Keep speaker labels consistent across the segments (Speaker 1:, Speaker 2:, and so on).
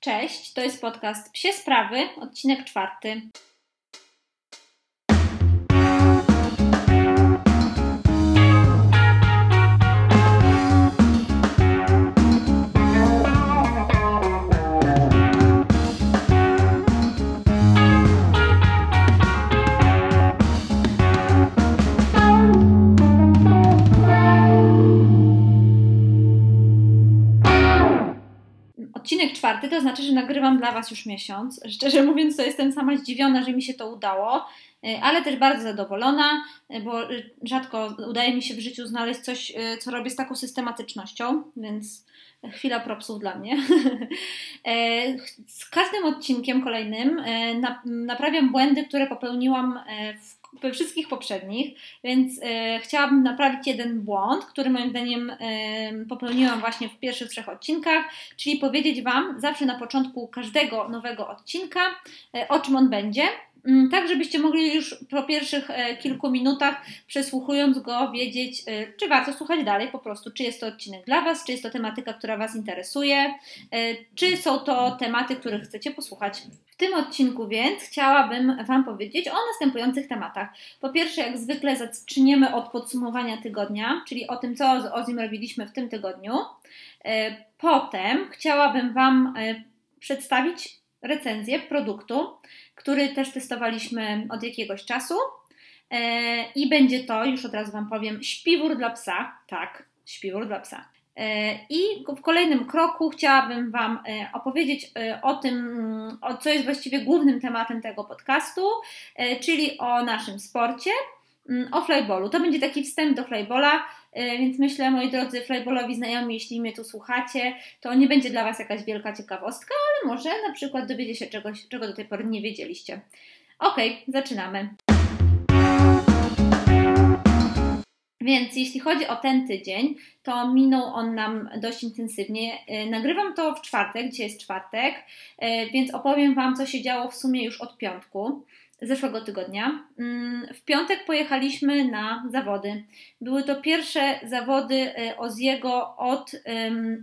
Speaker 1: Cześć, to jest podcast Psie Sprawy, odcinek czwarty. Odcinek czwarty to znaczy, że nagrywam dla Was już miesiąc. Szczerze mówiąc, to jestem sama zdziwiona, że mi się to udało, y, ale też bardzo zadowolona, y, bo rzadko udaje mi się w życiu znaleźć coś, co robię z taką systematycznością, więc chwila propsów dla mnie. E, z każdym odcinkiem kolejnym naprawiam błędy, które popełniłam w we wszystkich poprzednich, więc e, chciałabym naprawić jeden błąd, który moim zdaniem e, popełniłam właśnie w pierwszych trzech odcinkach, czyli powiedzieć Wam zawsze na początku każdego nowego odcinka, e, o czym on będzie. Mm, tak, żebyście mogli już po pierwszych e, kilku minutach, przesłuchując go, wiedzieć, e, czy warto słuchać dalej po prostu, czy jest to odcinek dla Was, czy jest to tematyka, która Was interesuje, e, czy są to tematy, których chcecie posłuchać. W tym odcinku więc chciałabym Wam powiedzieć o następujących tematach. Po pierwsze, jak zwykle zaczniemy od podsumowania tygodnia, czyli o tym, co z Ozim robiliśmy w tym tygodniu. Potem chciałabym Wam przedstawić recenzję produktu, który też testowaliśmy od jakiegoś czasu. E, I będzie to, już od razu Wam powiem, śpiwór dla psa. Tak, śpiwór dla psa. E, I w kolejnym kroku chciałabym Wam e, opowiedzieć o tym, co jest właściwie głównym tematem tego podcastu, czyli o naszym sporcie, o flyballu. To będzie taki wstęp do flyballa, więc myślę, moi drodzy flyballowi znajomi, jeśli mnie tu słuchacie, to nie będzie dla Was jakaś wielka ciekawostka, ale może na przykład dowiecie się czegoś, czego do tej pory nie wiedzieliście. Ok, zaczynamy. Więc jeśli chodzi o ten tydzień, to minął on nam dość intensywnie. Nagrywam to w czwartek, dzisiaj jest czwartek, więc opowiem Wam, co się działo w sumie już od piątku zeszłego tygodnia. Mm, w piątek pojechaliśmy na zawody. Były to pierwsze zawody e, Oziego od,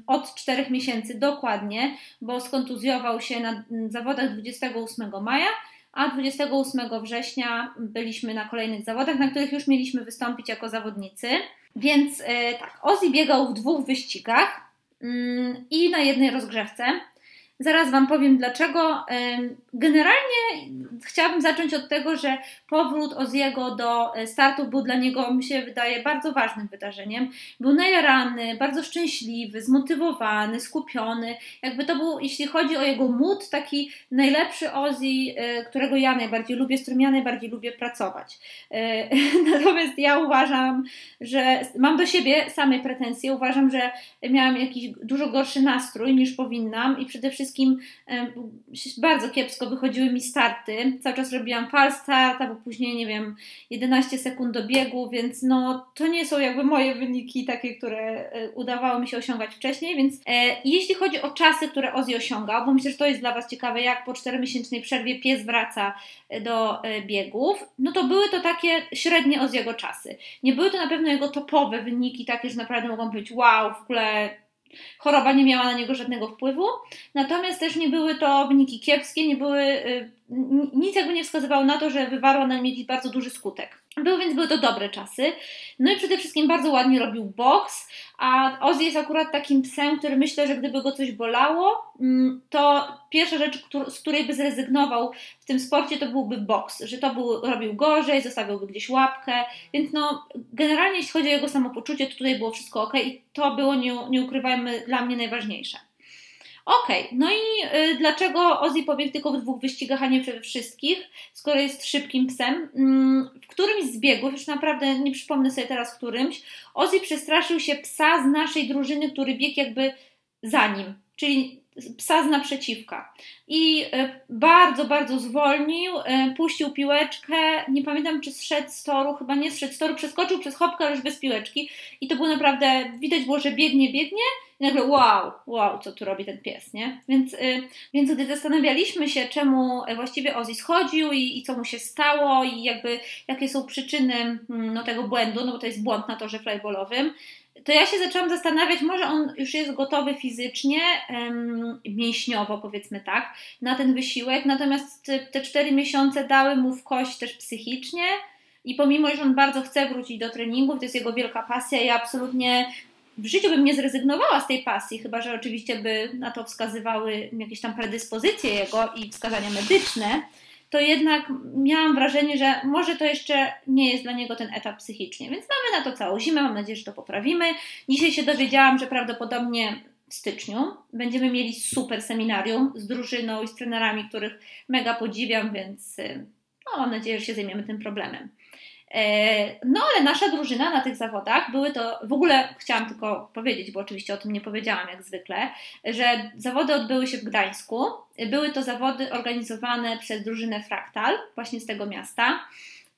Speaker 1: od 4 miesięcy dokładnie, bo skontuzjował się na zawodach 28 maja, a 28 września byliśmy na kolejnych zawodach, na których już mieliśmy wystąpić jako zawodnicy. Więc e, tak, Ozzy biegał w dwóch wyścigach mm, i na jednej rozgrzewce. Zaraz Wam powiem dlaczego. Generalnie chciałabym zacząć od tego, że powrót Oziego do e, startów był dla niego, mi się wydaje, bardzo ważnym wydarzeniem. Był najarany, bardzo szczęśliwy, zmotywowany, skupiony. Jakby to był, jeśli chodzi o jego mód, taki najlepszy Ozzy, e, którego ja najbardziej lubię, z którym ja najbardziej lubię pracować. E, natomiast ja uważam, że mam do siebie samej pretensje. Uważam, że miałam jakiś dużo gorszy nastrój niż powinnam i przede wszystkim wszystkim bardzo kiepsko wychodziły mi starty. Cały czas robiłam fal start, albo później, nie wiem, 11 sekund do biegu, więc no to nie są jakby moje wyniki takie, które e, udawało mi się osiągać wcześniej, więc e, jeśli chodzi o czasy, które Ozzy osiągał, bo myślę, że to jest dla Was ciekawe, jak po 4-miesięcznej przerwie pies wraca e, do e, biegów, no to były to takie średnie Ozzy'ego czasy. Nie były to na pewno jego topowe wyniki, takie, że naprawdę mogą być wow, w ogóle Choroba nie miała na niego żadnego wpływu, natomiast też nie były to wyniki kiepskie, nie były, y, nic jakby nie wskazywało na to, że wywarła na nim jakiś bardzo duży skutek. Był, więc były to dobre czasy. No i przede wszystkim bardzo ładnie robił boks, a Ozzy jest akurat takim psem, który myślę, że gdyby go coś bolało, mm, to pierwsza rzecz, z której by zrezygnował w tym sporcie, to byłby boks, że to był, robił gorzej, zostawiłby gdzieś łapkę, więc no generalnie jeśli chodzi o jego samopoczucie, to tutaj było wszystko ok i to było, nie, nie ukrywajmy, dla mnie najważniejsze. Okej, okay. no i y, dlaczego Ozzy pobiegł tylko w dwóch wyścigach, a nie we wszystkich, skoro jest szybkim psem? Mm, w którymś z biegów, już naprawdę nie przypomnę sobie teraz którymś, Ozzy przestraszył się psa z naszej drużyny, który biegł jakby za nim, czyli psa z naprzeciwka. I y, bardzo, bardzo zwolnił, y, puścił piłeczkę, nie pamiętam czy zszedł z toru, chyba nie zszedł z toru, przeskoczył przez chopkę, ale już bez piłeczki. I to było naprawdę, widać było, że biegnie, biegnie, i nagle wow, wow, co tu robi ten pies, nie? Więc, y, więc gdy zastanawialiśmy się, czemu właściwie Ozzy schodził i, i co mu się stało i jakby jakie są przyczyny mm, no, tego błędu, no bo to jest błąd na torze flyballowym, to ja się zaczęłam zastanawiać, może on już jest gotowy fizycznie, mięśniowo powiedzmy tak, na ten wysiłek, natomiast te cztery miesiące dały mu w kość też psychicznie i pomimo, że on bardzo chce wrócić do treningów, to jest jego wielka pasja, ja absolutnie w życiu bym nie zrezygnowała z tej pasji, chyba że oczywiście by na to wskazywały jakieś tam predyspozycje jego i wskazania medyczne, to jednak miałam wrażenie, że może to jeszcze nie jest dla niego ten etap psychicznie. Więc mamy na to całą zimę, mam nadzieję, że to poprawimy. Dzisiaj się dowiedziałam, że prawdopodobnie w styczniu będziemy mieli super seminarium z drużyną i z trenerami, których mega podziwiam, więc y, no, mam nadzieję, że się zajmiemy tym problemem. E, no ale nasza drużyna na tych zawodach były to, w ogóle chciałam tylko powiedzieć, bo oczywiście o tym nie powiedziałam jak zwykle, że zawody odbyły się w Gdańsku. Były to zawody organizowane przez drużynę Fraktal, właśnie z tego miasta.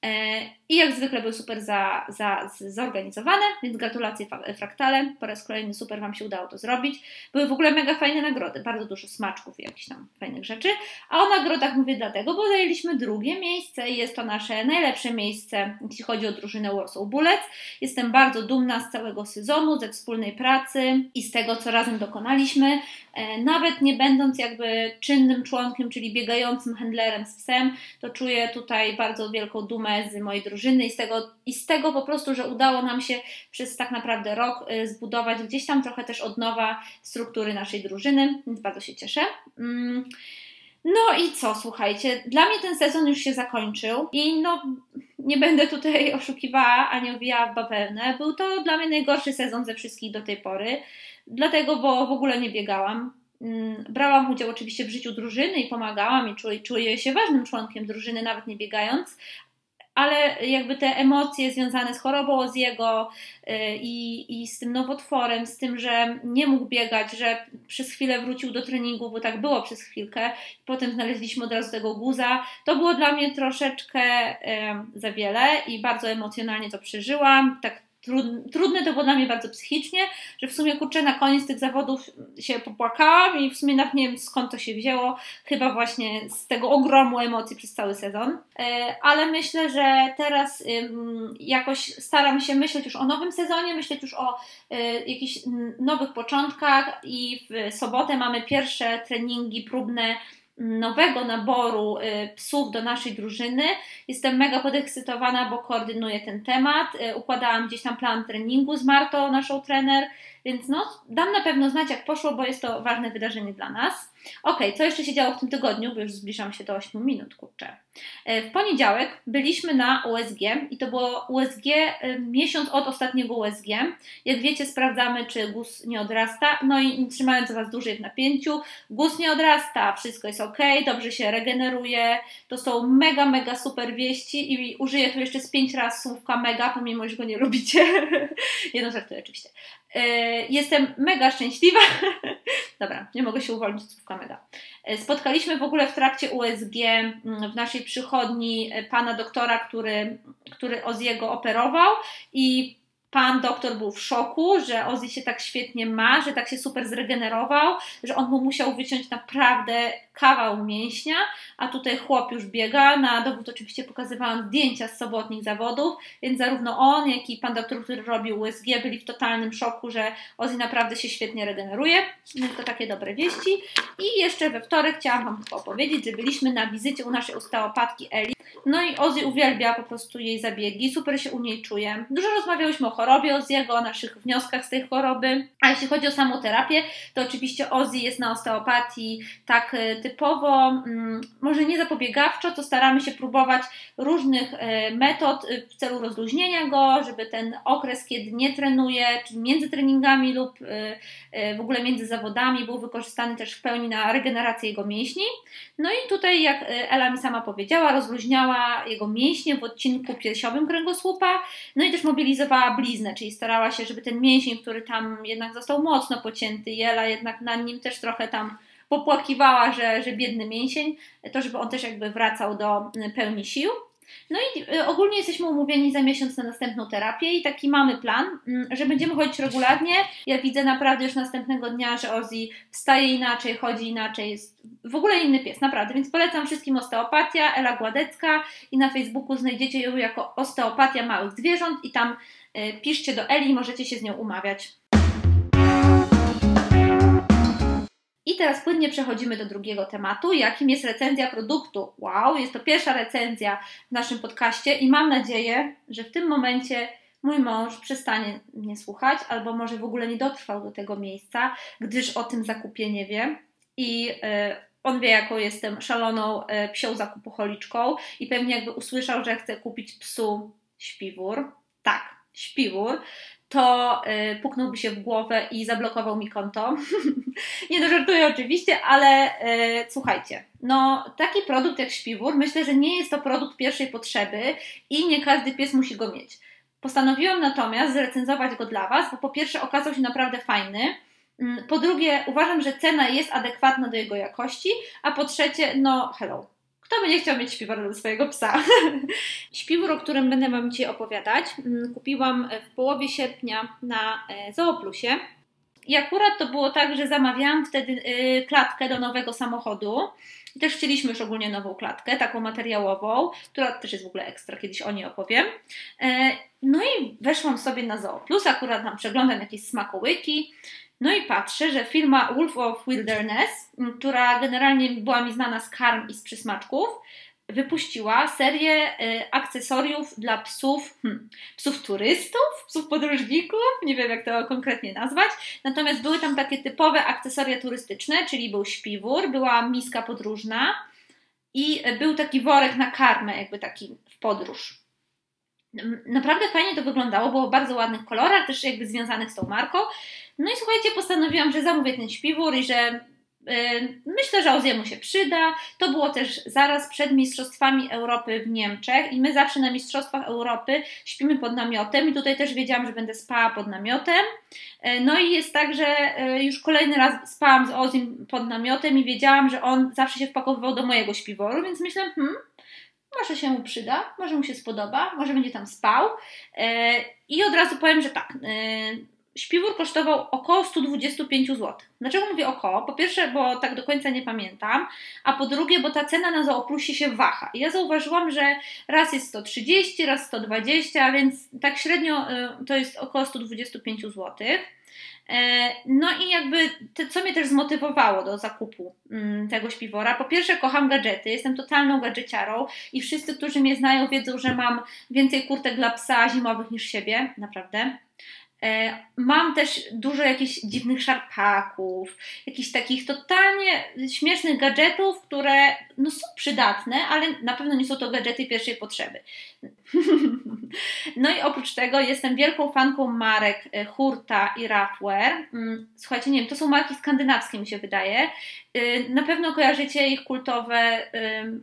Speaker 1: E, I jak zwykle były super za, za, zorganizowane, więc gratulacje Fraktale. Po raz kolejny super Wam się udało to zrobić. Były w ogóle mega fajne nagrody, bardzo dużo smaczków i jakichś tam fajnych rzeczy. A o nagrodach mówię dlatego, bo zajęliśmy drugie miejsce i jest to nasze najlepsze miejsce, jeśli chodzi o drużynę Warsaw Bullets. Jestem bardzo dumna z całego sezonu, ze wspólnej pracy i z tego, co razem dokonaliśmy. E, nawet nie będąc jakby czynnym członkiem, czyli biegającym handlerem z psem, to czuję tutaj bardzo wielką dumę z mojej drużyny i z tego, i z tego po prostu, że udało nam się przez tak naprawdę rok e, zbudować gdzieś tam trochę też od nowa struktury naszej drużyny, więc bardzo się cieszę. Mm. No i co, słuchajcie, dla mnie ten sezon już się zakończył i no nie będę tutaj oszukiwała ani owijała w bawełnę. Był to dla mnie najgorszy sezon ze wszystkich do tej pory dlatego, bo w ogóle nie biegałam. Mm, brałam udział oczywiście w życiu drużyny i pomagałam i czuję, czuję się ważnym członkiem drużyny, nawet nie biegając, ale jakby te emocje związane z chorobą z jego y, i, i z tym nowotworem, z tym, że nie mógł biegać, że przez chwilę wrócił do treningu, bo tak było przez chwilkę, potem znaleźliśmy od razu tego guza, to było dla mnie troszeczkę za wiele i bardzo emocjonalnie to przeżyłam. Tak trudne to było dla mnie bardzo psychicznie, że w sumie kurczę na koniec tych zawodów się popłakałam i w sumie nawet nie wiem skąd to się wzięło, chyba właśnie z tego ogromu emocji przez cały sezon. E, ale myślę, że teraz jakoś staram się myśleć już o nowym sezonie, myśleć już o e, jakichś nowych początkach i w sobotę mamy pierwsze treningi próbne nowego naboru y, psów do naszej drużyny. Jestem mega podekscytowana, bo koordynuję ten temat. Y, układałam gdzieś tam plan treningu z Martą, naszą trener, więc no, dam na pewno znać, jak poszło, bo jest to ważne wydarzenie dla nas. Ok, co jeszcze się działo w tym tygodniu, bo już zbliżam się do 8 minut, kurczę. E, w poniedziałek byliśmy na USG i to było USG e, miesiąc od ostatniego USG. Jak wiecie, sprawdzamy, czy guz nie odrasta. No i trzymając Was dłużej w napięciu, guz nie odrasta, wszystko jest ok, dobrze się regeneruje. To są mega, mega super wieści i użyję tu jeszcze z pięć razy słówka mega, pomimo, że go nie lubicie. Jedno żartuję oczywiście. E, jestem mega szczęśliwa. Dobra, nie mogę się uwolnić od słówka mega. E, spotkaliśmy w ogóle w trakcie USG mm, w naszej przychodni e, pana doktora, który, który Oziego operował i pan doktor był w szoku, że Ozzy się tak świetnie ma, że tak się super zregenerował, że on mu musiał wyciąć naprawdę kawał mięśnia, a tutaj chłop już biega. Na dowód oczywiście pokazywałam zdjęcia z sobotnich zawodów, więc zarówno on, jak i pan doktor, który robił USG, byli w totalnym szoku, że Ozzy naprawdę się świetnie regeneruje. Więc to takie dobre wieści. I jeszcze we wtorek chciałam Wam opowiedzieć, że byliśmy na wizycie u naszej osteopatki Eli. No i Ozzy uwielbia po prostu jej zabiegi, super się u niej czuje. Dużo rozmawiałyśmy o chorobie Ozzy'ego, o naszych wnioskach z tej choroby. A jeśli chodzi o samą terapię, to oczywiście Ozzy jest na osteopatii tak typowo typowo, mm, może nie zapobiegawczo, to staramy się próbować różnych e, metod e, w celu rozluźnienia go, żeby ten okres, kiedy nie trenuje, czyli między treningami lub e, w ogóle między zawodami, był wykorzystany też w pełni na regenerację jego mięśni. No i tutaj, jak Ela mi sama powiedziała, rozluźniała jego mięśnie w odcinku piersiowym kręgosłupa, no i też mobilizowała bliznę, czyli starała się, żeby ten mięsień, który tam jednak został mocno pocięty, Ela jednak na nim też trochę tam popłakiwała, że, że biedny mięsień, to żeby on też jakby wracał do pełni sił. No i y, ogólnie jesteśmy umówieni za miesiąc na następną terapię i taki mamy plan, mm, że będziemy chodzić regularnie. Ja widzę naprawdę już następnego dnia, że Ozzy wstaje inaczej, chodzi inaczej, jest w ogóle inny pies, naprawdę. Więc polecam wszystkim osteopatia, Ela Gładecka i na Facebooku znajdziecie ją jako osteopatia małych zwierząt i tam piszcie do Eli, możecie się z nią umawiać. I teraz płynnie przechodzimy do drugiego tematu, jakim jest recenzja produktu. Wow, jest to pierwsza recenzja w naszym podcaście i mam nadzieję, że w tym momencie mój mąż przestanie mnie słuchać, albo może w ogóle nie dotrwał do tego miejsca, gdyż o tym zakupie nie wie. I e, on wie, jaką jestem szaloną e, psią zakupocholiczką i pewnie jakby usłyszał, że chcę kupić psu śpiwór. Tak, śpiwór, to y, puknąłby się w głowę i zablokował mi konto. nie no, żartuję oczywiście, ale y, słuchajcie, no taki produkt jak śpiwór, myślę, że nie jest to produkt pierwszej potrzeby i nie każdy pies musi go mieć. Postanowiłam natomiast zrecenzować go dla Was, bo po pierwsze okazał się naprawdę fajny, mm, po drugie uważam, że cena jest adekwatna do jego jakości, a po trzecie, no hello, kto by nie chciał mieć śpiwora do swojego psa? Śpiwór, o którym będę Wam dzisiaj opowiadać, mm, kupiłam w połowie sierpnia na e, Zooplusie. I akurat to było tak, że zamawiałam wtedy y, klatkę do nowego samochodu. I też chcieliśmy już ogólnie nową klatkę, taką materiałową, która też jest w ogóle ekstra, kiedyś o niej opowiem. E, no i weszłam sobie na Zooplus, akurat tam przeglądam jakieś smakołyki. No i patrzę, że firma Wolf of Wilderness, która generalnie była mi znana z karm i z przysmaczków, wypuściła serię y, akcesoriów dla psów, hmm, psów turystów, psów podróżników, nie wiem jak to konkretnie nazwać. Natomiast były tam takie typowe akcesoria turystyczne, czyli był śpiwór, była miska podróżna i był taki worek na karmę, jakby taki w podróż. Naprawdę fajnie to wyglądało, było w bardzo ładnych kolorach, też jakby związanych z tą marką. No i słuchajcie, postanowiłam, że zamówię ten śpiwór i że yy, myślę, że Oziemu się przyda. To było też zaraz przed Mistrzostwami Europy w Niemczech i my zawsze na Mistrzostwach Europy śpimy pod namiotem i tutaj też wiedziałam, że będę spała pod namiotem. Yy, no i jest tak, że yy, już kolejny raz spałam z Ozim pod namiotem i wiedziałam, że on zawsze się wpakowywał do mojego śpiworu, więc myślę, hmm, może się mu przyda, może mu się spodoba, może będzie tam spał. I od razu powiem, że tak. Śpiwór kosztował około 125 zł. Dlaczego mówię około? Po pierwsze, bo tak do końca nie pamiętam, a po drugie, bo ta cena na Zooplusie się waha. I ja zauważyłam, że raz jest 130, raz 120, więc tak średnio to jest około 125 zł. E, no i jakby to, co mnie też zmotywowało do zakupu mm, tego śpiwora. Po pierwsze, kocham gadżety, jestem totalną gadżeciarą i wszyscy, którzy mnie znają, wiedzą, że mam więcej kurtek dla psa zimowych niż siebie, naprawdę. E, mam też dużo jakichś dziwnych szarpaków, jakichś takich totalnie śmiesznych gadżetów, które no, są przydatne, ale na pewno nie są to gadżety pierwszej potrzeby. no i oprócz tego jestem wielką fanką marek e, Hurta i Raffwear. Mm, słuchajcie, nie wiem, to są marki skandynawskie mi się wydaje. E, na pewno kojarzycie ich kultowe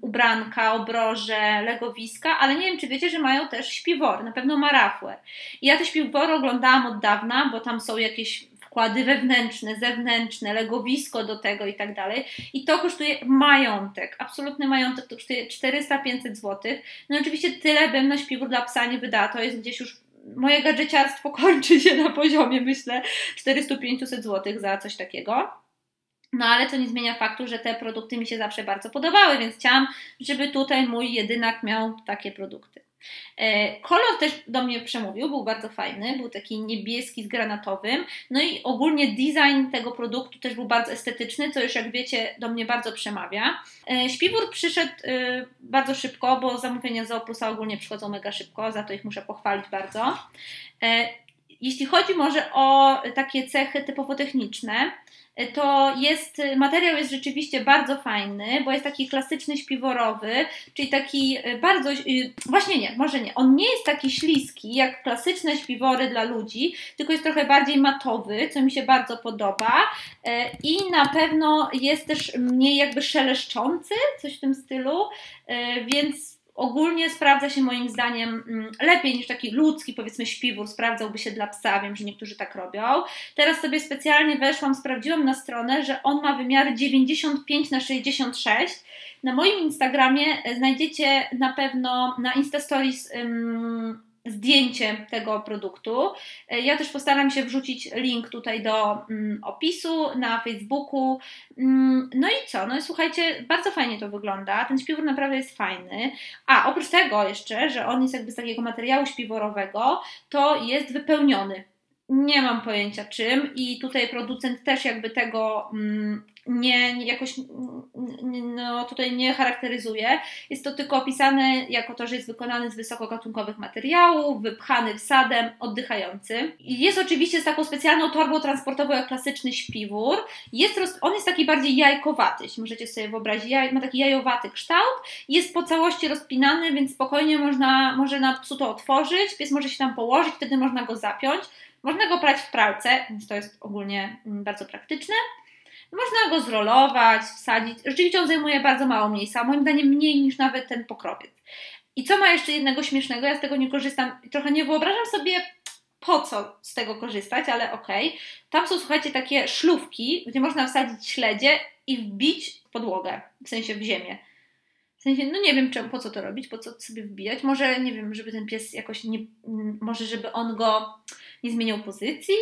Speaker 1: ubranka, obroże, legowiska, ale nie wiem, czy wiecie, że mają też śpiwory. Na pewno ma Raffwear. I ja te śpiwory oglądałam od dawna, bo tam są jakieś wkłady wewnętrzne, zewnętrzne, legowisko do tego i tak dalej. I to kosztuje majątek, absolutny majątek, to kosztuje 400-500 zł. No oczywiście tyle bym na śpiwór dla psa nie wydała, to jest gdzieś już moje gadżeciarstwo kończy się na poziomie, myślę, 400-500 zł za coś takiego. No ale to nie zmienia faktu, że te produkty mi się zawsze bardzo podobały, więc chciałam, żeby tutaj mój jedynak miał takie produkty. E, kolor też do mnie przemówił, był bardzo fajny, był taki niebieski z granatowym. No i ogólnie design tego produktu też był bardzo estetyczny, co już jak wiecie do mnie bardzo przemawia. E, śpiwór przyszedł e, bardzo szybko, bo zamówienia z Oplusa ogólnie przychodzą mega szybko, za to ich muszę pochwalić bardzo. Jeśli chodzi może o takie cechy typowo techniczne, to jest, materiał jest rzeczywiście bardzo fajny, bo jest taki klasyczny śpiworowy, czyli taki e, bardzo, e, właśnie nie, może nie, on nie jest taki śliski jak klasyczne śpiwory dla ludzi, tylko jest trochę bardziej matowy, co mi się bardzo podoba. E, i na pewno jest też mniej jakby szeleszczący, coś w tym stylu, więc ogólnie sprawdza się moim zdaniem mm, lepiej niż taki ludzki, powiedzmy, śpiwór sprawdzałby się dla psa. Wiem, że niektórzy tak robią. Teraz sobie specjalnie weszłam, sprawdziłam na stronę, że on ma wymiary 95 na 66. Na moim Instagramie e, znajdziecie na pewno na Instastories um, zdjęcie tego produktu. E, ja też postaram się wrzucić link tutaj do mm, opisu na Facebooku. Mm, no i co? No i słuchajcie, bardzo fajnie to wygląda. Ten śpiwór naprawdę jest fajny. A oprócz tego jeszcze, że on jest jakby z takiego materiału śpiworowego, to jest wypełniony. Nie mam pojęcia czym i tutaj producent też jakby tego mm, nie, nie jakoś no, tutaj nie charakteryzuje. Jest to tylko opisane jako to, że jest wykonany z wysokogatunkowych materiałów, wypchany wsadem, oddychający. Jest oczywiście z taką specjalną torbą transportową jak klasyczny śpiwór. Jest roz... On jest taki bardziej jajkowaty, jeśli możecie sobie wyobrazić. Jaj... Ma taki jajowaty kształt. Jest po całości rozpinany, więc spokojnie można, może na psu to otworzyć. Pies może się tam położyć, wtedy można go zapiąć. Można go prać w pralce, więc to jest ogólnie mm, bardzo praktyczne. Można go zrolować, wsadzić. Rzeczywiście on zajmuje bardzo mało miejsca, moim zdaniem mniej niż nawet ten pokrowiec. I co ma jeszcze jednego śmiesznego, ja z tego nie korzystam, trochę nie wyobrażam sobie po co z tego korzystać, ale okej. Okay. Tam są, słuchajcie, takie szlówki, gdzie można wsadzić śledzie i wbić w podłogę, w sensie w ziemię. W sensie, no nie wiem czemu, po co to robić, po co sobie wbijać. Może, nie wiem, żeby ten pies jakoś nie, może żeby on go nie zmieniał pozycji,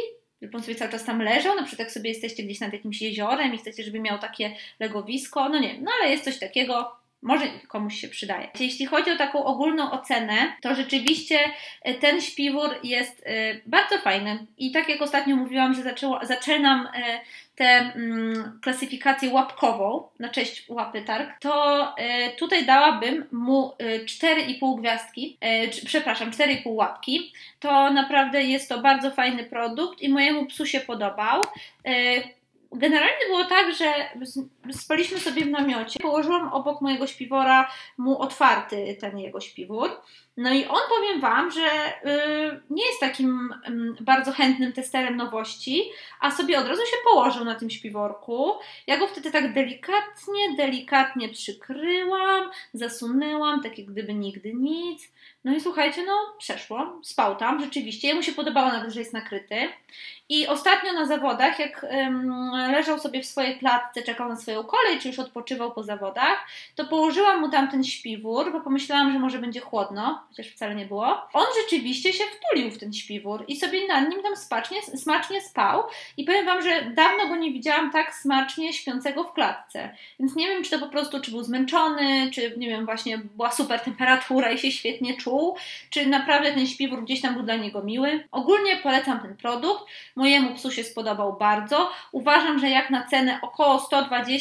Speaker 1: żeby on sobie cały czas tam leżał, na przykład jak sobie jesteście gdzieś nad jakimś jeziorem i chcecie, żeby miał takie legowisko, no nie no ale jest coś takiego, może komuś się przydaje. Jeśli chodzi o taką ogólną ocenę, to rzeczywiście e, ten śpiwór jest e, bardzo fajny i tak jak ostatnio mówiłam, że zaczęło, zaczynam e, tę mm, klasyfikację łapkową na cześć łapy targ, to tutaj dałabym mu 4,5 gwiazdki, przepraszam, 4,5 łapki. To naprawdę jest to bardzo fajny produkt i mojemu psu się podobał generalnie było tak, że spaliśmy sobie w namiocie. Położyłam obok mojego śpiwora mu otwarty ten jego śpiwór. No i on powiem Wam, że y, nie jest takim y, bardzo chętnym testerem nowości, a sobie od razu się położył na tym śpiworku. Ja go wtedy tak delikatnie, delikatnie przykryłam, zasunęłam, tak jak gdyby nigdy nic. No i słuchajcie, no przeszło, spał tam, rzeczywiście. Jemu się podobało nawet, że jest nakryty. I ostatnio na zawodach, jak um, leżał sobie w swojej klatce, czekał na swoją kolej, czy już odpoczywał po zawodach, to położyłam mu tam ten śpiwór, bo pomyślałam, że może będzie chłodno, chociaż wcale nie było. On rzeczywiście się wtulił w ten śpiwór i sobie nad nim tam smacznie, smacznie spał. I powiem Wam, że dawno go nie widziałam tak smacznie śpiącego w klatce. Więc nie wiem, czy to po prostu, czy był zmęczony, czy nie wiem, właśnie była super temperatura i się świetnie czuł, czy naprawdę ten śpiwór gdzieś tam był dla niego miły. Ogólnie polecam ten produkt. Mojemu psu się spodobał bardzo. Uważam, że jak na cenę około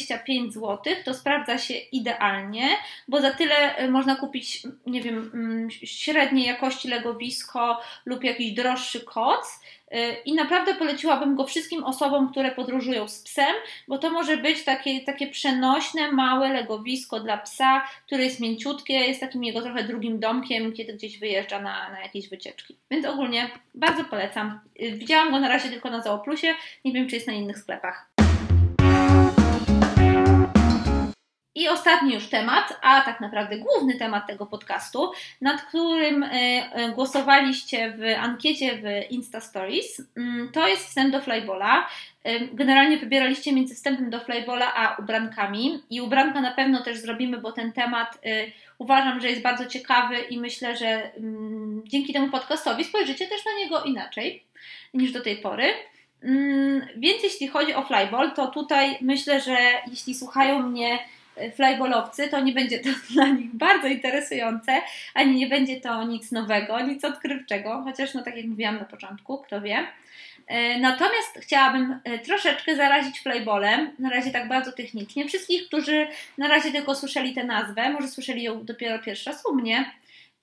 Speaker 1: 125 zł, to sprawdza się idealnie, bo za tyle y, można kupić, nie wiem, mm, średniej jakości legowisko lub jakiś droższy koc. Y, I naprawdę poleciłabym go wszystkim osobom, które podróżują z psem, bo to może być takie, takie przenośne, małe legowisko dla psa, które jest mięciutkie, jest takim jego trochę drugim domkiem, kiedy gdzieś wyjeżdża na, na jakieś wycieczki. Więc ogólnie bardzo polecam. Y, widziałam go na razie tylko na Zooplusie, nie wiem czy jest na innych sklepach. I ostatni już temat, a tak naprawdę główny temat tego podcastu, nad którym e, e, głosowaliście w ankiecie w Insta Stories, mm, to jest wstęp do Flybola. E, generalnie wybieraliście między wstępem do Flybola a ubrankami i ubranka na pewno też zrobimy, bo ten temat uważam, że jest bardzo ciekawy i myślę, że mm, dzięki temu podcastowi spojrzycie też na niego inaczej niż do tej pory. Mm, więc jeśli chodzi o flyball, to tutaj myślę, że jeśli słuchają mnie flybolowcy, to nie będzie to dla nich bardzo interesujące, ani nie będzie to nic nowego, nic odkrywczego, chociaż no tak jak mówiłam na początku, kto wie. E, natomiast chciałabym e, troszeczkę zarazić flybolem, na razie tak bardzo technicznie. Wszystkich, którzy na razie tylko słyszeli tę nazwę, może słyszeli ją dopiero pierwszy raz u mnie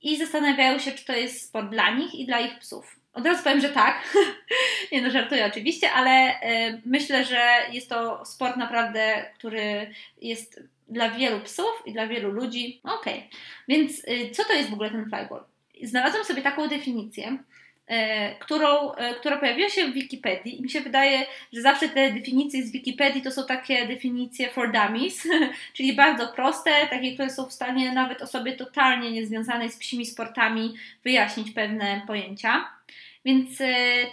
Speaker 1: i zastanawiają się, czy to jest sport dla nich i dla ich psów. Od razu powiem, że tak. Nie no, żartuję oczywiście, ale y, myślę, że jest to sport naprawdę, który jest dla wielu psów i dla wielu ludzi. Okej, okay. więc y, co to jest w ogóle ten flyball? Znalazłam sobie taką definicję, którą, y, która pojawiła się w Wikipedii i mi się wydaje, że zawsze te definicje z Wikipedii to są takie definicje for dummies, czyli bardzo proste, takie, które są w stanie nawet osobie totalnie niezwiązanej z psimi sportami wyjaśnić pewne pojęcia. Więc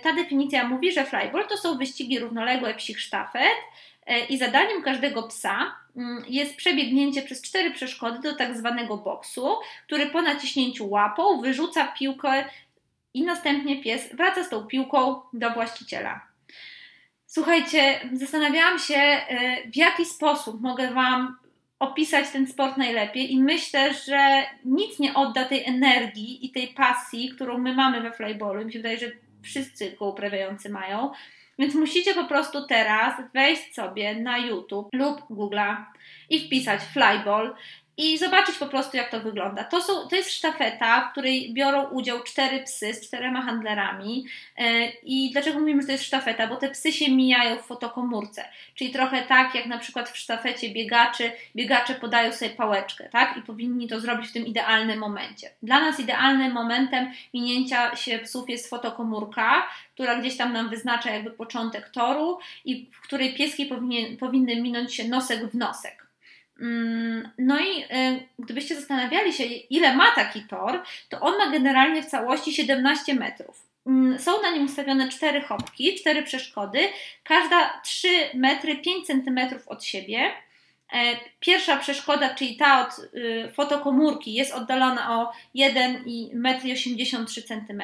Speaker 1: ta definicja mówi, że flyball to są wyścigi równoległe psich sztafet i zadaniem każdego psa Mm, jest przebiegnięcie przez cztery przeszkody do tak zwanego boksu, który po naciśnięciu łapą wyrzuca piłkę I następnie pies wraca z tą piłką do właściciela. Słuchajcie, zastanawiałam się, y, w jaki sposób mogę Wam opisać ten sport najlepiej i myślę, że nic nie odda tej energii i tej pasji, którą my mamy we flyballu. Mi się wydaje, że wszyscy go uprawiający mają. Więc musicie po prostu teraz wejść sobie na YouTube lub Google'a i wpisać flyball i zobaczyć po prostu, jak to wygląda. To, są, to jest sztafeta, w której biorą udział cztery psy z czterema handlerami. E, I dlaczego mówimy, że to jest sztafeta? Bo te psy się mijają w fotokomórce. Czyli trochę tak, jak na przykład w sztafecie biegaczy, biegacze podają sobie pałeczkę, tak? I powinni to zrobić w tym idealnym momencie. Dla nas idealnym momentem minięcia się psów jest fotokomórka, która gdzieś tam nam wyznacza jakby początek toru i w której pieski powinien, powinny minąć się nosek w nosek. Mm, no i y, gdybyście zastanawiali się, ile ma taki tor, to on ma generalnie w całości 17 metrów. Mm, są na nim ustawione cztery chopki, cztery przeszkody, każda 3 metry 5 centymetrów od siebie. E, pierwsza przeszkoda, czyli ta od y, fotokomórki, jest oddalona o 1,83 m,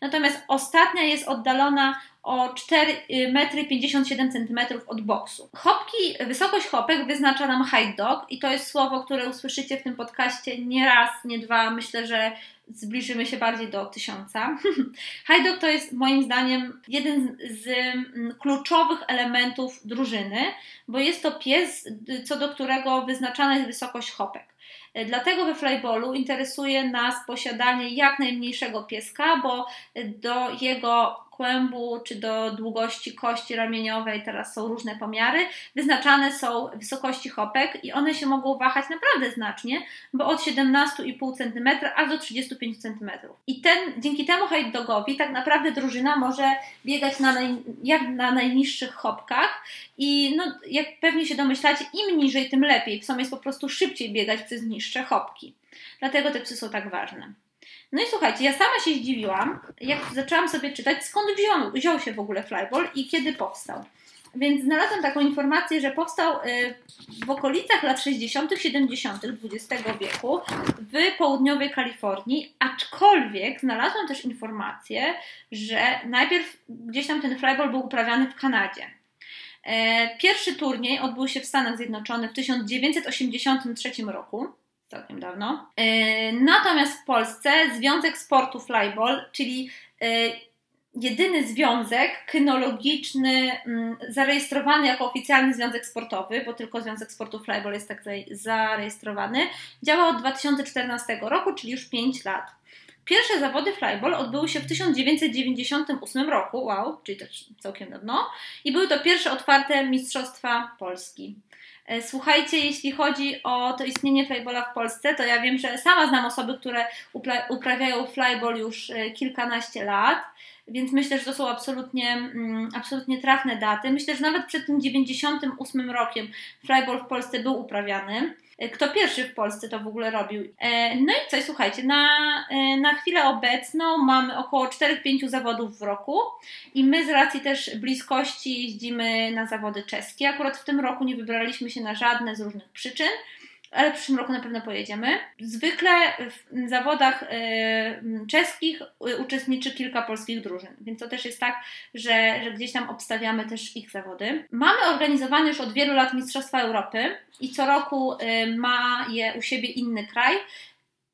Speaker 1: natomiast ostatnia jest oddalona o 4,57 y, cm od boksu. Hopki, wysokość hopek wyznacza nam high dog i to jest słowo, które usłyszycie w tym podcaście nie raz, nie dwa, myślę, że zbliżymy się bardziej do tysiąca. dog to jest moim zdaniem jeden z mm, kluczowych elementów drużyny, bo jest to pies, co do którego wyznaczana jest wysokość hopek. Dlatego we flyballu interesuje nas posiadanie jak najmniejszego pieska, bo do jego kłębu czy do długości kości ramieniowej, teraz są różne pomiary, wyznaczane są wysokości hopek i one się mogą wahać naprawdę znacznie, bo od 17,5 cm aż do 35 cm. I ten, dzięki temu height dogowi tak naprawdę drużyna może biegać na naj, jak na najniższych hopkach i no, jak pewnie się domyślacie, im niżej, tym lepiej. Psom jest po prostu szybciej biegać przez niższe hopki. Dlatego te psy są tak ważne. No i słuchajcie, ja sama się zdziwiłam, jak zaczęłam sobie czytać, skąd wziął, wziął się w ogóle flyball i kiedy powstał. Więc znalazłam taką informację, że powstał y, w okolicach lat 60., 70. XX wieku w południowej Kalifornii, aczkolwiek znalazłam też informację, że najpierw gdzieś tam ten flyball był uprawiany w Kanadzie. E, pierwszy turniej odbył się w Stanach Zjednoczonych w 1983 roku całkiem dawno. E, natomiast w Polsce Związek Sportu Flyball, czyli e, jedyny związek kynologiczny mm, zarejestrowany jako oficjalny związek sportowy, bo tylko Związek Sportu Flyball jest tak zarejestrowany, działa od 2014 roku, czyli już 5 lat. Pierwsze zawody flyball odbyły się w 1998 roku, wow, czyli też całkiem dawno, i były to pierwsze otwarte Mistrzostwa Polski. E, słuchajcie, jeśli chodzi o to istnienie flyballa w Polsce, to ja wiem, że sama znam osoby, które uprawiają flyball już e, kilkanaście lat, więc myślę, że to są absolutnie, mm, absolutnie trafne daty. Myślę, że nawet przed tym 98 rokiem flyball w Polsce był uprawiany. E, kto pierwszy w Polsce to w ogóle robił. E, no i co, słuchajcie, na, e, na chwilę obecną mamy około 4-5 zawodów w roku i my z racji też bliskości jeździmy na zawody czeskie. Akurat w tym roku nie wybraliśmy się na żadne z różnych przyczyn ale w przyszłym roku na pewno pojedziemy. Zwykle w zawodach y, czeskich y, uczestniczy kilka polskich drużyn, więc to też jest tak, że, że gdzieś tam obstawiamy też ich zawody. Mamy organizowane już od wielu lat Mistrzostwa Europy i co roku y, ma je u siebie inny kraj.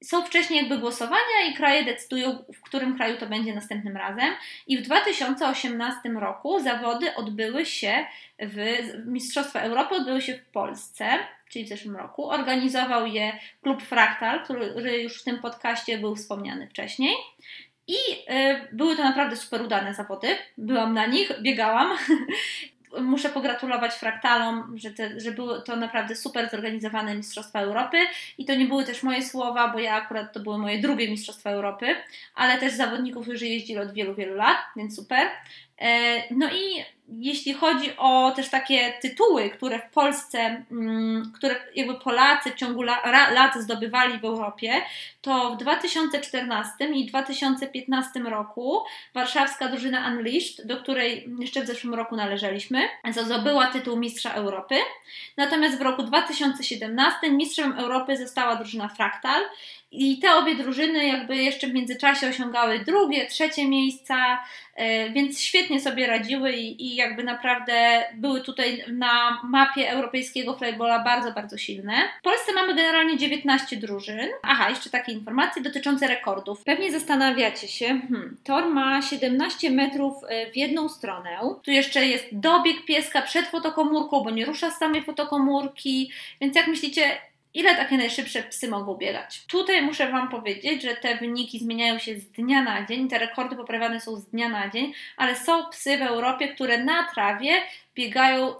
Speaker 1: Są wcześniej jakby głosowania i kraje decydują, w którym kraju to będzie następnym razem. I w 2018 roku zawody odbyły się w Mistrzostwa Europy odbyły się w Polsce czyli w zeszłym roku. Organizował je klub Fractal, który już w tym podcaście był wspomniany wcześniej. I y, były to naprawdę super udane zawody. Byłam na nich, biegałam. Muszę pogratulować Fraktalom, że, te, że były to naprawdę super zorganizowane Mistrzostwa Europy. I to nie były też moje słowa, bo ja akurat to były moje drugie Mistrzostwa Europy, ale też zawodników, którzy jeździli od wielu, wielu lat, więc super. No i jeśli chodzi o też takie tytuły, które w Polsce, mm, które jakby Polacy w ciągu lat zdobywali w Europie, to w 2014 i 2015 roku warszawska drużyna Unleashed, do której jeszcze w zeszłym roku należeliśmy, zdobyła tytuł Mistrza Europy. Natomiast w roku 2017 mistrzem Europy została drużyna Fractal i te obie drużyny jakby jeszcze w międzyczasie osiągały drugie, trzecie miejsca, e, więc świetnie sobie radziły i, jakby naprawdę były tutaj na mapie europejskiego flybola bardzo, bardzo silne. W Polsce mamy generalnie 19 drużyn. Aha, jeszcze takie informacje dotyczące rekordów. Pewnie zastanawiacie się, hmm, tor ma 17 metrów e, w jedną stronę. Tu jeszcze jest dobieg pieska przed fotokomórką, bo nie rusza z samej fotokomórki, więc jak myślicie, Ile takie najszybsze psy mogą biegać? Tutaj muszę Wam powiedzieć, że te wyniki zmieniają się z dnia na dzień, te rekordy poprawiane są z dnia na dzień, ale są psy w Europie, które na trawie biegają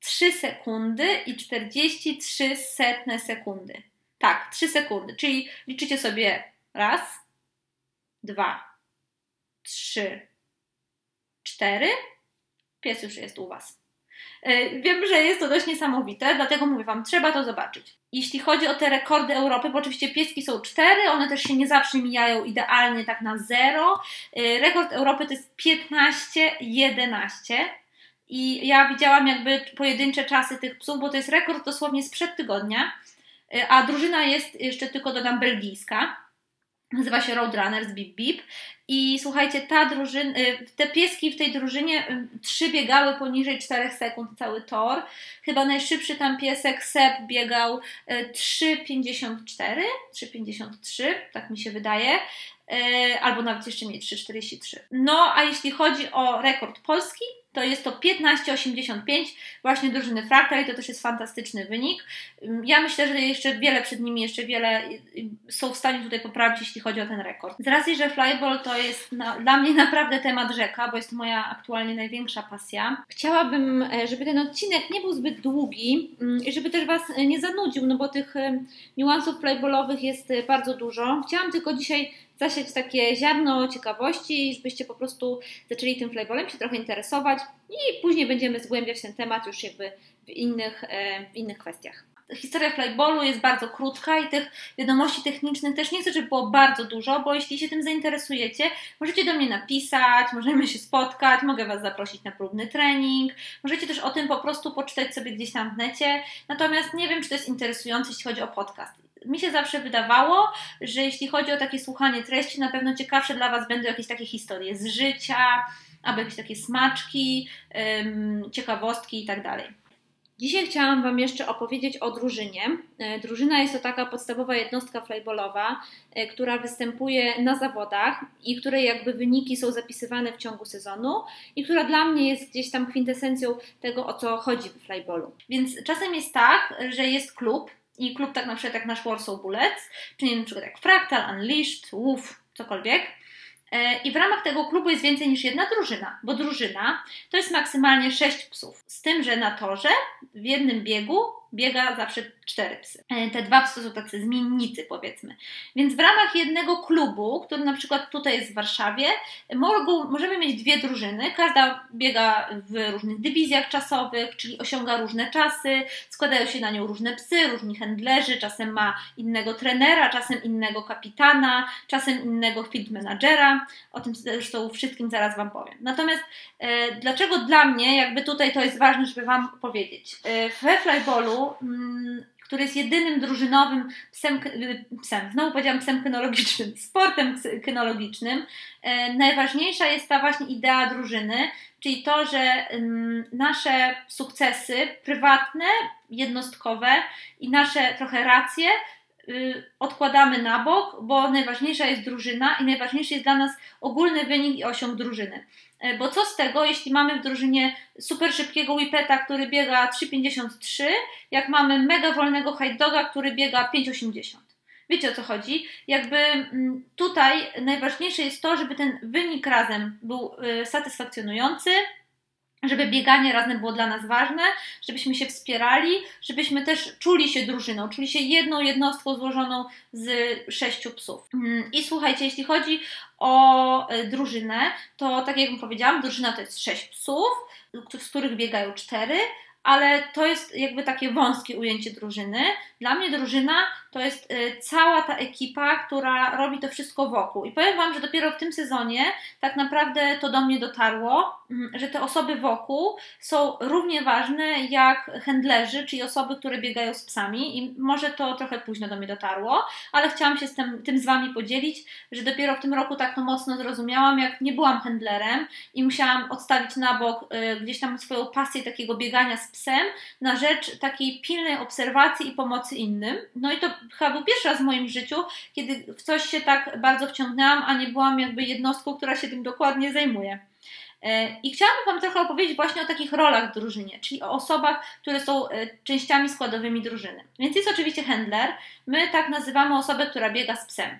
Speaker 1: 3 sekundy i 43 setne sekundy. Tak, 3 sekundy, czyli liczycie sobie raz, dwa, trzy, cztery. Pies już jest u Was. E, wiem, że jest to dość niesamowite, dlatego mówię Wam, trzeba to zobaczyć. Jeśli chodzi o te rekordy Europy, bo oczywiście pieski są cztery, one też się nie zawsze mijają idealnie tak na zero. E, rekord Europy to jest 15-11. I ja widziałam jakby pojedyncze czasy tych psów, bo to jest rekord dosłownie sprzed tygodnia, e, a drużyna jest jeszcze tylko dodam belgijska. Nazywa się Roadrunners Bip Bip. I słuchajcie, ta drużyna, y, te pieski w tej drużynie y, trzy biegały poniżej 4 sekund cały tor. Chyba najszybszy tam piesek Seb biegał 3,54, y, 3,53, tak mi się wydaje. Albo nawet jeszcze mniej 3,43. No, a jeśli chodzi o rekord polski, to jest to 15,85 właśnie drużyny Fractal i to też jest fantastyczny wynik. Ja myślę, że jeszcze wiele przed nimi, jeszcze wiele są w stanie tutaj poprawić, jeśli chodzi o ten rekord. Z racji, że flyball to jest na, dla mnie naprawdę temat rzeka, bo jest to moja aktualnie największa pasja. Chciałabym, e, żeby ten odcinek nie był zbyt długi mm, i żeby też Was nie zanudził, no bo tych e, niuansów flyballowych jest e, bardzo dużo. Chciałam tylko dzisiaj zasiać takie ziarno ciekawości, żebyście po prostu zaczęli tym flyballem się trochę interesować i później będziemy zgłębiać ten temat już jakby w innych, w innych kwestiach historia flyballu jest bardzo krótka i tych wiadomości technicznych też nie chcę, żeby było bardzo dużo, bo jeśli się tym zainteresujecie, możecie do mnie napisać, możemy się spotkać, mogę Was zaprosić na próbny trening, możecie też o tym po prostu poczytać sobie gdzieś tam w necie, natomiast nie wiem, czy to jest interesujące, jeśli chodzi o podcast. Mi się zawsze wydawało, że jeśli chodzi o takie słuchanie treści, na pewno ciekawsze dla Was będą jakieś takie historie z życia, albo jakieś takie smaczki, ciekawostki i tak dalej. Dzisiaj chciałam Wam jeszcze opowiedzieć o drużynie. E, drużyna jest to taka podstawowa jednostka flyballowa, e, która występuje na zawodach i której jakby wyniki są zapisywane w ciągu sezonu i która dla mnie jest gdzieś tam kwintesencją tego, o co chodzi w flyballu. Więc czasem jest tak, że jest klub i klub tak na przykład jak nasz Warsaw Bullets, czy nie na przykład jak Fractal, Unleashed, Wolf, cokolwiek – I w ramach tego klubu jest więcej niż jedna drużyna, bo drużyna to jest maksymalnie 6 psów. Z tym, że na torze w jednym biegu biega zawsze cztery psy. E, te dwa psy są tacy zmiennicy, powiedzmy. Więc w ramach jednego klubu, który na przykład tutaj jest w Warszawie, mogą, możemy mieć dwie drużyny. Każda biega w różnych dywizjach czasowych, czyli osiąga różne czasy, składają się na nią różne psy, różni handlerzy, czasem ma innego trenera, czasem innego kapitana, czasem innego field managera. O tym zresztą wszystkim zaraz Wam powiem. Natomiast e, dlaczego dla mnie, jakby tutaj to jest ważne, żeby Wam powiedzieć. E, we flyballu Mm, który jest jedynym drużynowym psem, psem, znowu powiedziałam psem kynologicznym, sportem kynologicznym, e, najważniejsza jest ta właśnie idea drużyny, czyli to, że mm, nasze sukcesy prywatne, jednostkowe i nasze trochę racje y, odkładamy na bok, bo najważniejsza jest drużyna i najważniejszy jest dla nas ogólny wynik i osiąg drużyny. E, bo co z tego, jeśli mamy w drużynie super szybkiego whipeta, który biega 3,53, jak mamy mega wolnego high doga, który biega 5,80. Wiecie o co chodzi? Jakby mm, tutaj najważniejsze jest to, żeby ten wynik razem był y, satysfakcjonujący, żeby bieganie razem było dla nas ważne, żebyśmy się wspierali, żebyśmy też czuli się drużyną, czuli się jedną jednostką złożoną z sześciu psów. Mm, I słuchajcie, jeśli chodzi o e, drużynę, to tak jak powiedziałam, drużyna to jest sześć psów, z których biegają cztery, ale to jest jakby takie wąskie ujęcie drużyny. Dla mnie drużyna to jest y, cała ta ekipa, która robi to wszystko wokół. I powiem Wam, że dopiero w tym sezonie tak naprawdę to do mnie dotarło, mm, że te osoby wokół są równie ważne jak handlerzy, czyli osoby, które biegają z psami. I może to trochę późno do mnie dotarło, ale chciałam się z tym, tym z Wami podzielić, że dopiero w tym roku tak to mocno zrozumiałam, jak nie byłam handlerem i musiałam odstawić na bok y, gdzieś tam swoją pasję takiego biegania z psem na rzecz takiej pilnej obserwacji i pomocy innym. No i to chyba był pierwszy raz w moim życiu, kiedy w coś się tak bardzo wciągnęłam, a nie byłam jakby jednostką, która się tym dokładnie zajmuje. E, I chciałabym Wam trochę opowiedzieć właśnie o takich rolach w drużynie, czyli o osobach, które są e, częściami składowymi drużyny. Więc jest oczywiście handler. My tak nazywamy osobę, która biega z psem.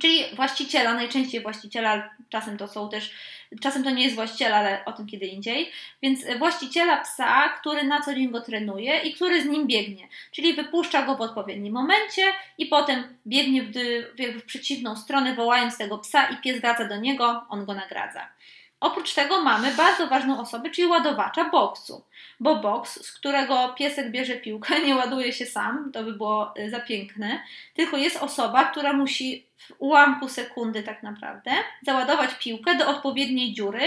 Speaker 1: Czyli właściciela, najczęściej właściciela, czasem to są też, czasem to nie jest właściciel, ale o tym kiedy indziej. Więc właściciela psa, który na co dzień go trenuje i który z nim biegnie. Czyli wypuszcza go w odpowiednim momencie i potem biegnie w, w, przeciwną stronę, wołając tego psa i pies wraca do niego, on go nagradza. Oprócz tego mamy bardzo ważną osobę, czyli ładowacza boksu, bo boks, z którego piesek bierze piłkę, nie ładuje się sam, to by było y, za piękne, tylko jest osoba, która musi w ułamku sekundy tak naprawdę załadować piłkę do odpowiedniej dziury,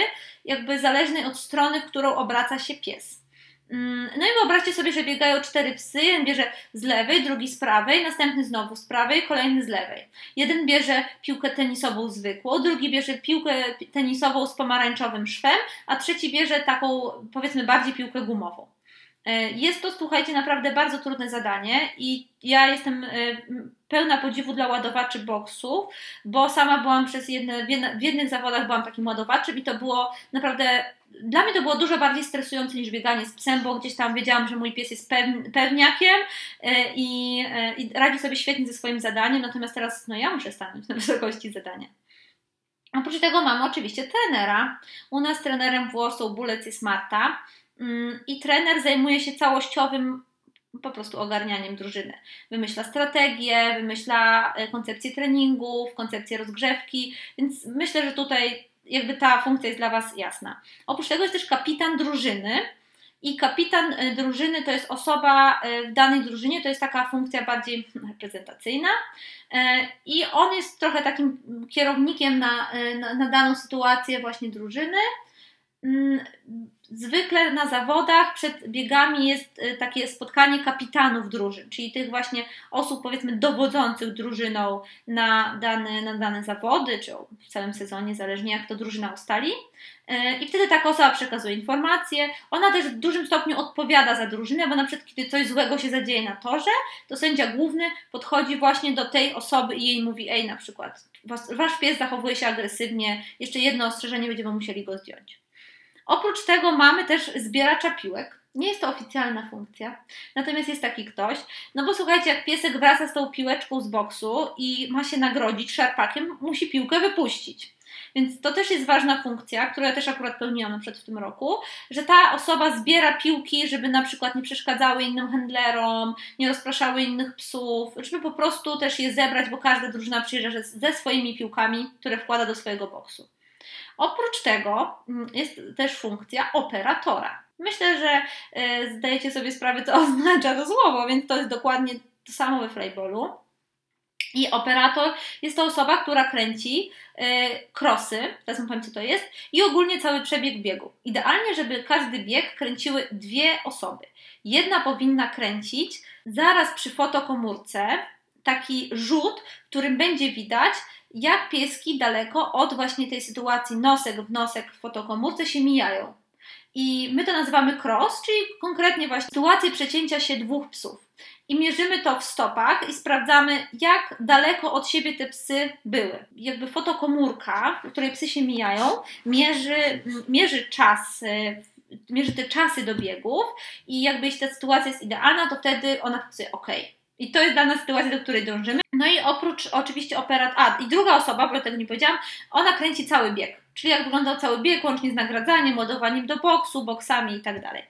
Speaker 1: jakby zależnej od strony, w którą obraca się pies. Mm, no i wyobraźcie sobie, że biegają cztery psy, jeden bierze z lewej, drugi z prawej, następny znowu z prawej, kolejny z lewej. Jeden bierze piłkę tenisową zwykłą, drugi bierze piłkę tenisową z pomarańczowym szwem, a trzeci bierze taką, powiedzmy, bardziej piłkę gumową. E, jest to, słuchajcie, naprawdę bardzo trudne zadanie i ja jestem e, pełna podziwu dla ładowaczy boksów, bo sama byłam przez jedne, w jednych zawodach byłam takim ładowaczem i to było naprawdę, dla mnie to było dużo bardziej stresujące niż bieganie z psem, bo gdzieś tam wiedziałam, że mój pies jest pewniakiem e, i, i radzi sobie świetnie ze swoim zadaniem, natomiast teraz no ja muszę stanąć na wysokości zadania. Oprócz tego mamy oczywiście trenera. U nas trenerem włosów Bulec jest Marta. Mm, i trener zajmuje się całościowym po prostu ogarnianiem drużyny. Wymyśla strategię, wymyśla e, koncepcję treningów, koncepcję rozgrzewki, więc myślę, że tutaj jakby ta funkcja jest dla Was jasna. Oprócz tego jest też kapitan drużyny. I kapitan e, drużyny to jest osoba e, w danej drużynie, to jest taka funkcja bardziej reprezentacyjna. I on jest trochę takim kierownikiem na, na, na daną sytuację właśnie drużyny. Mm, zwykle na zawodach przed biegami jest y, takie spotkanie kapitanów drużyn, czyli tych właśnie osób powiedzmy dowodzących drużyną na dane, na dane zawody, czy w całym sezonie, zależnie jak to drużyna ustali. Y, I wtedy taka osoba przekazuje informacje. Ona też w dużym stopniu odpowiada za drużynę, bo na przykład kiedy coś złego się zadzieje na torze, to sędzia główny podchodzi właśnie do tej osoby i jej mówi: Ej, na przykład, wasz pies zachowuje się agresywnie, jeszcze jedno ostrzeżenie, będziemy musieli go zdjąć. Oprócz tego mamy też zbieracza piłek. Nie jest to oficjalna funkcja, natomiast jest taki ktoś. No bo słuchajcie, jak piesek wraca z tą piłeczką z boksu i ma się nagrodzić szarpakiem, musi piłkę wypuścić. Więc to też jest ważna funkcja, którą ja też akurat pełniłam przykład w tym roku, że ta osoba zbiera piłki, żeby na przykład nie przeszkadzały innym handlerom, nie rozpraszały innych psów, żeby po prostu też je zebrać, bo każda drużyna przyjeżdża ze swoimi piłkami, które wkłada do swojego boksu. Oprócz tego mm, jest też funkcja operatora. Myślę, że e, zdajecie sobie sprawę, co oznacza to słowo, więc to jest dokładnie to samo we Flyballu. I operator jest to osoba, która kręci krosy, teraz powiem co to jest, i ogólnie cały przebieg biegu. Idealnie, żeby każdy bieg kręciły dwie osoby. Jedna powinna kręcić zaraz przy fotokomórce taki rzut, w którym będzie widać, jak pieski daleko od właśnie tej sytuacji nosek w nosek w fotokomórce się mijają. I my to nazywamy cross, czyli konkretnie właśnie sytuację przecięcia się dwóch psów. I mierzymy to w stopach i sprawdzamy, jak daleko od siebie te psy były. Jakby fotokomórka, w której psy się mijają, mierzy, mierzy czas, mierzy te czasy do biegów i jakby jeśli ta sytuacja jest idealna, to wtedy ona pokazuje OK. I to jest dla nas sytuacja, do której dążymy. No i oprócz oczywiście operat, a i druga osoba, bo tego nie powiedziałam, ona kręci cały bieg, czyli jak wyglądał cały bieg, łącznie z nagradzaniem, ładowaniem do boksu, boksami i tak dalej.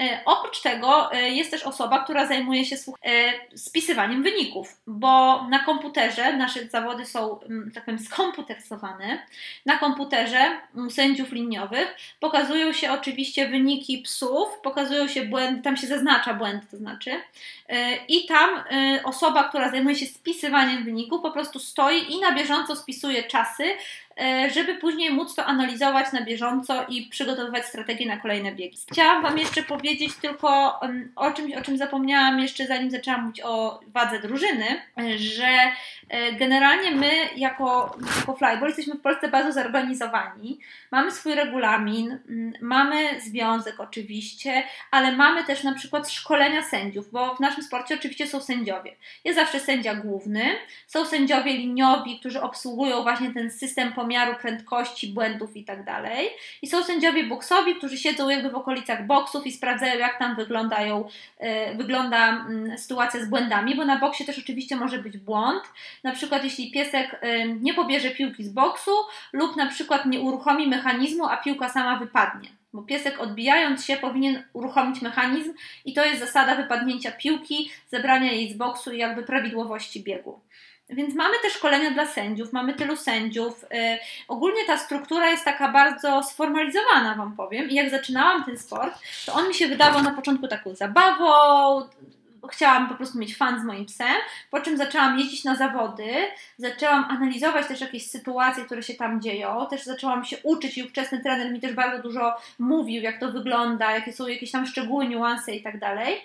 Speaker 1: E, oprócz tego e, jest też osoba, która zajmuje się e, spisywaniem wyników, bo na komputerze nasze zawody są, mm, tak powiem, skomputeryzowane. Na komputerze mm, sędziów liniowych pokazują się oczywiście wyniki psów, pokazują się błędy, tam się zaznacza błędy, to znaczy, i tam osoba, która zajmuje się spisywaniem wyników, po prostu stoi i na bieżąco spisuje czasy, żeby później móc to analizować na bieżąco i przygotowywać strategię na kolejne biegi. Chciałam Wam jeszcze powiedzieć tylko o czymś, o czym zapomniałam jeszcze zanim zaczęłam mówić o wadze drużyny, że e, generalnie my jako, jako flyball jesteśmy w Polsce bardzo zorganizowani. Mamy swój regulamin, mamy związek oczywiście, ale mamy też na przykład szkolenia sędziów, bo w naszym sporcie oczywiście są sędziowie. Jest zawsze sędzia główny, są sędziowie liniowi, którzy obsługują właśnie ten system pomiaru prędkości, błędów i tak dalej. I są sędziowie boksowi, którzy siedzą jakby w okolicach boksów i sprawdzają, jak tam wyglądają, yy, wygląda mm, sytuacja z błędami, bo na boksie też oczywiście może być błąd. Na przykład, jeśli piesek yy, nie pobierze piłki z boksu lub na przykład nie uruchomi mechanizmu, a piłka sama wypadnie bo piesek odbijając się powinien uruchomić mechanizm i to jest zasada wypadnięcia piłki, zebrania jej z boksu i jakby prawidłowości biegu. Więc mamy te szkolenia dla sędziów, mamy tylu sędziów. Yy, ogólnie ta struktura jest taka bardzo sformalizowana, Wam powiem. I jak zaczynałam ten sport, to on mi się wydawał na początku taką zabawą. Chciałam po prostu mieć fan z moim psem, po czym zaczęłam jeździć na zawody, zaczęłam analizować też jakieś sytuacje, które się tam dzieją, też zaczęłam się uczyć i ówczesny trener mi też bardzo dużo mówił, jak to wygląda, jakie są jakieś tam szczegóły, niuanse i tak dalej.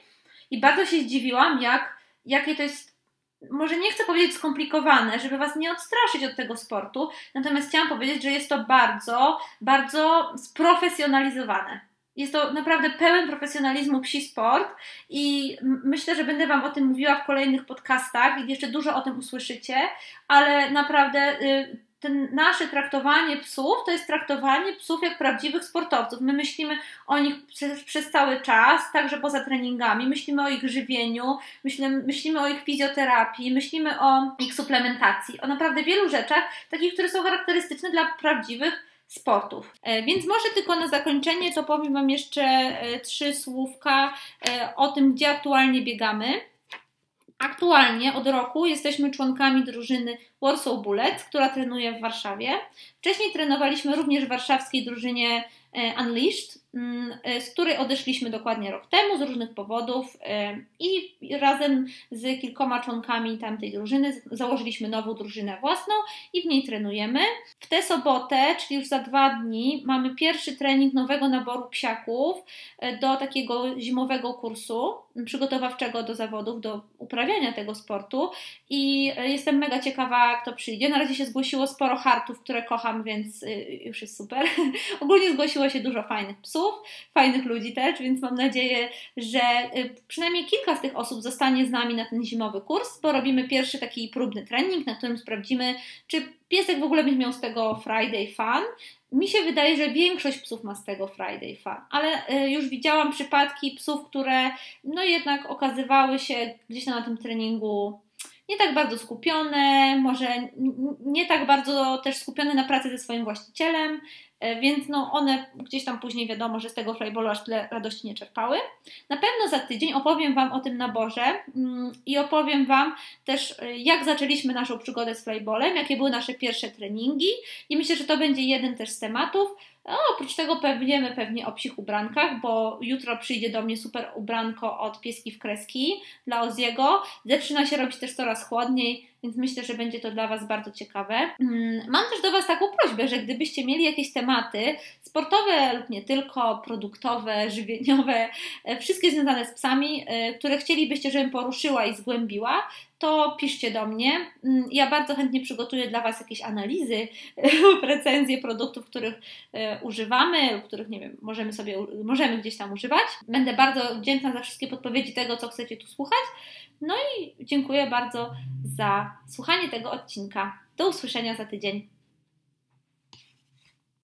Speaker 1: I bardzo się zdziwiłam, jak, jakie to jest może nie chcę powiedzieć skomplikowane, żeby Was nie odstraszyć od tego sportu, natomiast chciałam powiedzieć, że jest to bardzo, bardzo sprofesjonalizowane. Jest to naprawdę pełen profesjonalizmu psi sport i myślę, że będę Wam o tym mówiła w kolejnych podcastach i jeszcze dużo o tym usłyszycie, ale naprawdę y, ten nasze traktowanie psów to jest traktowanie psów jak prawdziwych sportowców. My myślimy o nich przez, przez cały czas, także poza treningami, myślimy o ich żywieniu, myślimy, myślimy o ich fizjoterapii, myślimy o ich suplementacji, o naprawdę wielu rzeczach, takich, które są charakterystyczne dla prawdziwych sportów. E, więc może tylko na zakończenie to powiem Wam jeszcze e, trzy słówka e, o tym, gdzie aktualnie biegamy. Aktualnie od roku jesteśmy członkami drużyny Warsaw Bullets, która trenuje w Warszawie. Wcześniej trenowaliśmy również w warszawskiej drużynie e, Unleashed, z której odeszliśmy dokładnie rok temu z różnych powodów e, i razem z kilkoma członkami tamtej drużyny założyliśmy nową drużynę własną i w niej trenujemy. W tę sobotę, czyli już za dwa dni, mamy pierwszy trening nowego naboru psiaków do takiego zimowego kursu przygotowawczego do zawodów, do uprawiania tego sportu i jestem mega ciekawa, kto przyjdzie. Na razie się zgłosiło sporo hartów, które kocham, więc już jest super. Ogólnie zgłosiło się dużo fajnych psów, fajnych ludzi też, więc mam nadzieję, że y, przynajmniej kilka z tych osób zostanie z nami na ten zimowy kurs, bo robimy pierwszy taki próbny trening, na którym sprawdzimy, czy piesek w ogóle będzie miał z tego Friday fun. Mi się wydaje, że większość psów ma z tego Friday fun, ale y, już widziałam przypadki psów, które no jednak okazywały się gdzieś na tym treningu nie tak bardzo skupione, może nie tak bardzo też skupione na pracy ze swoim właścicielem, więc no one gdzieś tam później wiadomo, że z tego flyballu aż tyle radości nie czerpały. Na pewno za tydzień opowiem Wam o tym naborze mm, i opowiem Wam też, e, jak zaczęliśmy naszą przygodę z flyballem, jakie były nasze pierwsze treningi i myślę, że to będzie jeden też z tematów, no, oprócz tego powiemy pewnie o psich ubrankach, bo jutro przyjdzie do mnie super ubranko od pieski w kreski dla Oziego. Zaczyna się robić też coraz chłodniej, więc myślę, że będzie to dla Was bardzo ciekawe. Mm, mam też do Was taką prośbę, że gdybyście mieli jakieś tematy sportowe lub nie tylko, produktowe, żywieniowe, e, wszystkie związane z psami, e, które chcielibyście, żebym poruszyła i zgłębiła, to piszcie do mnie. Mm, ja bardzo chętnie przygotuję dla Was jakieś analizy, recenzje produktów, których e, używamy, których nie wiem, możemy sobie, możemy gdzieś tam używać. Będę bardzo wdzięczna za wszystkie podpowiedzi tego, co chcecie tu słuchać. No i dziękuję bardzo za słuchanie tego odcinka. Do usłyszenia za tydzień.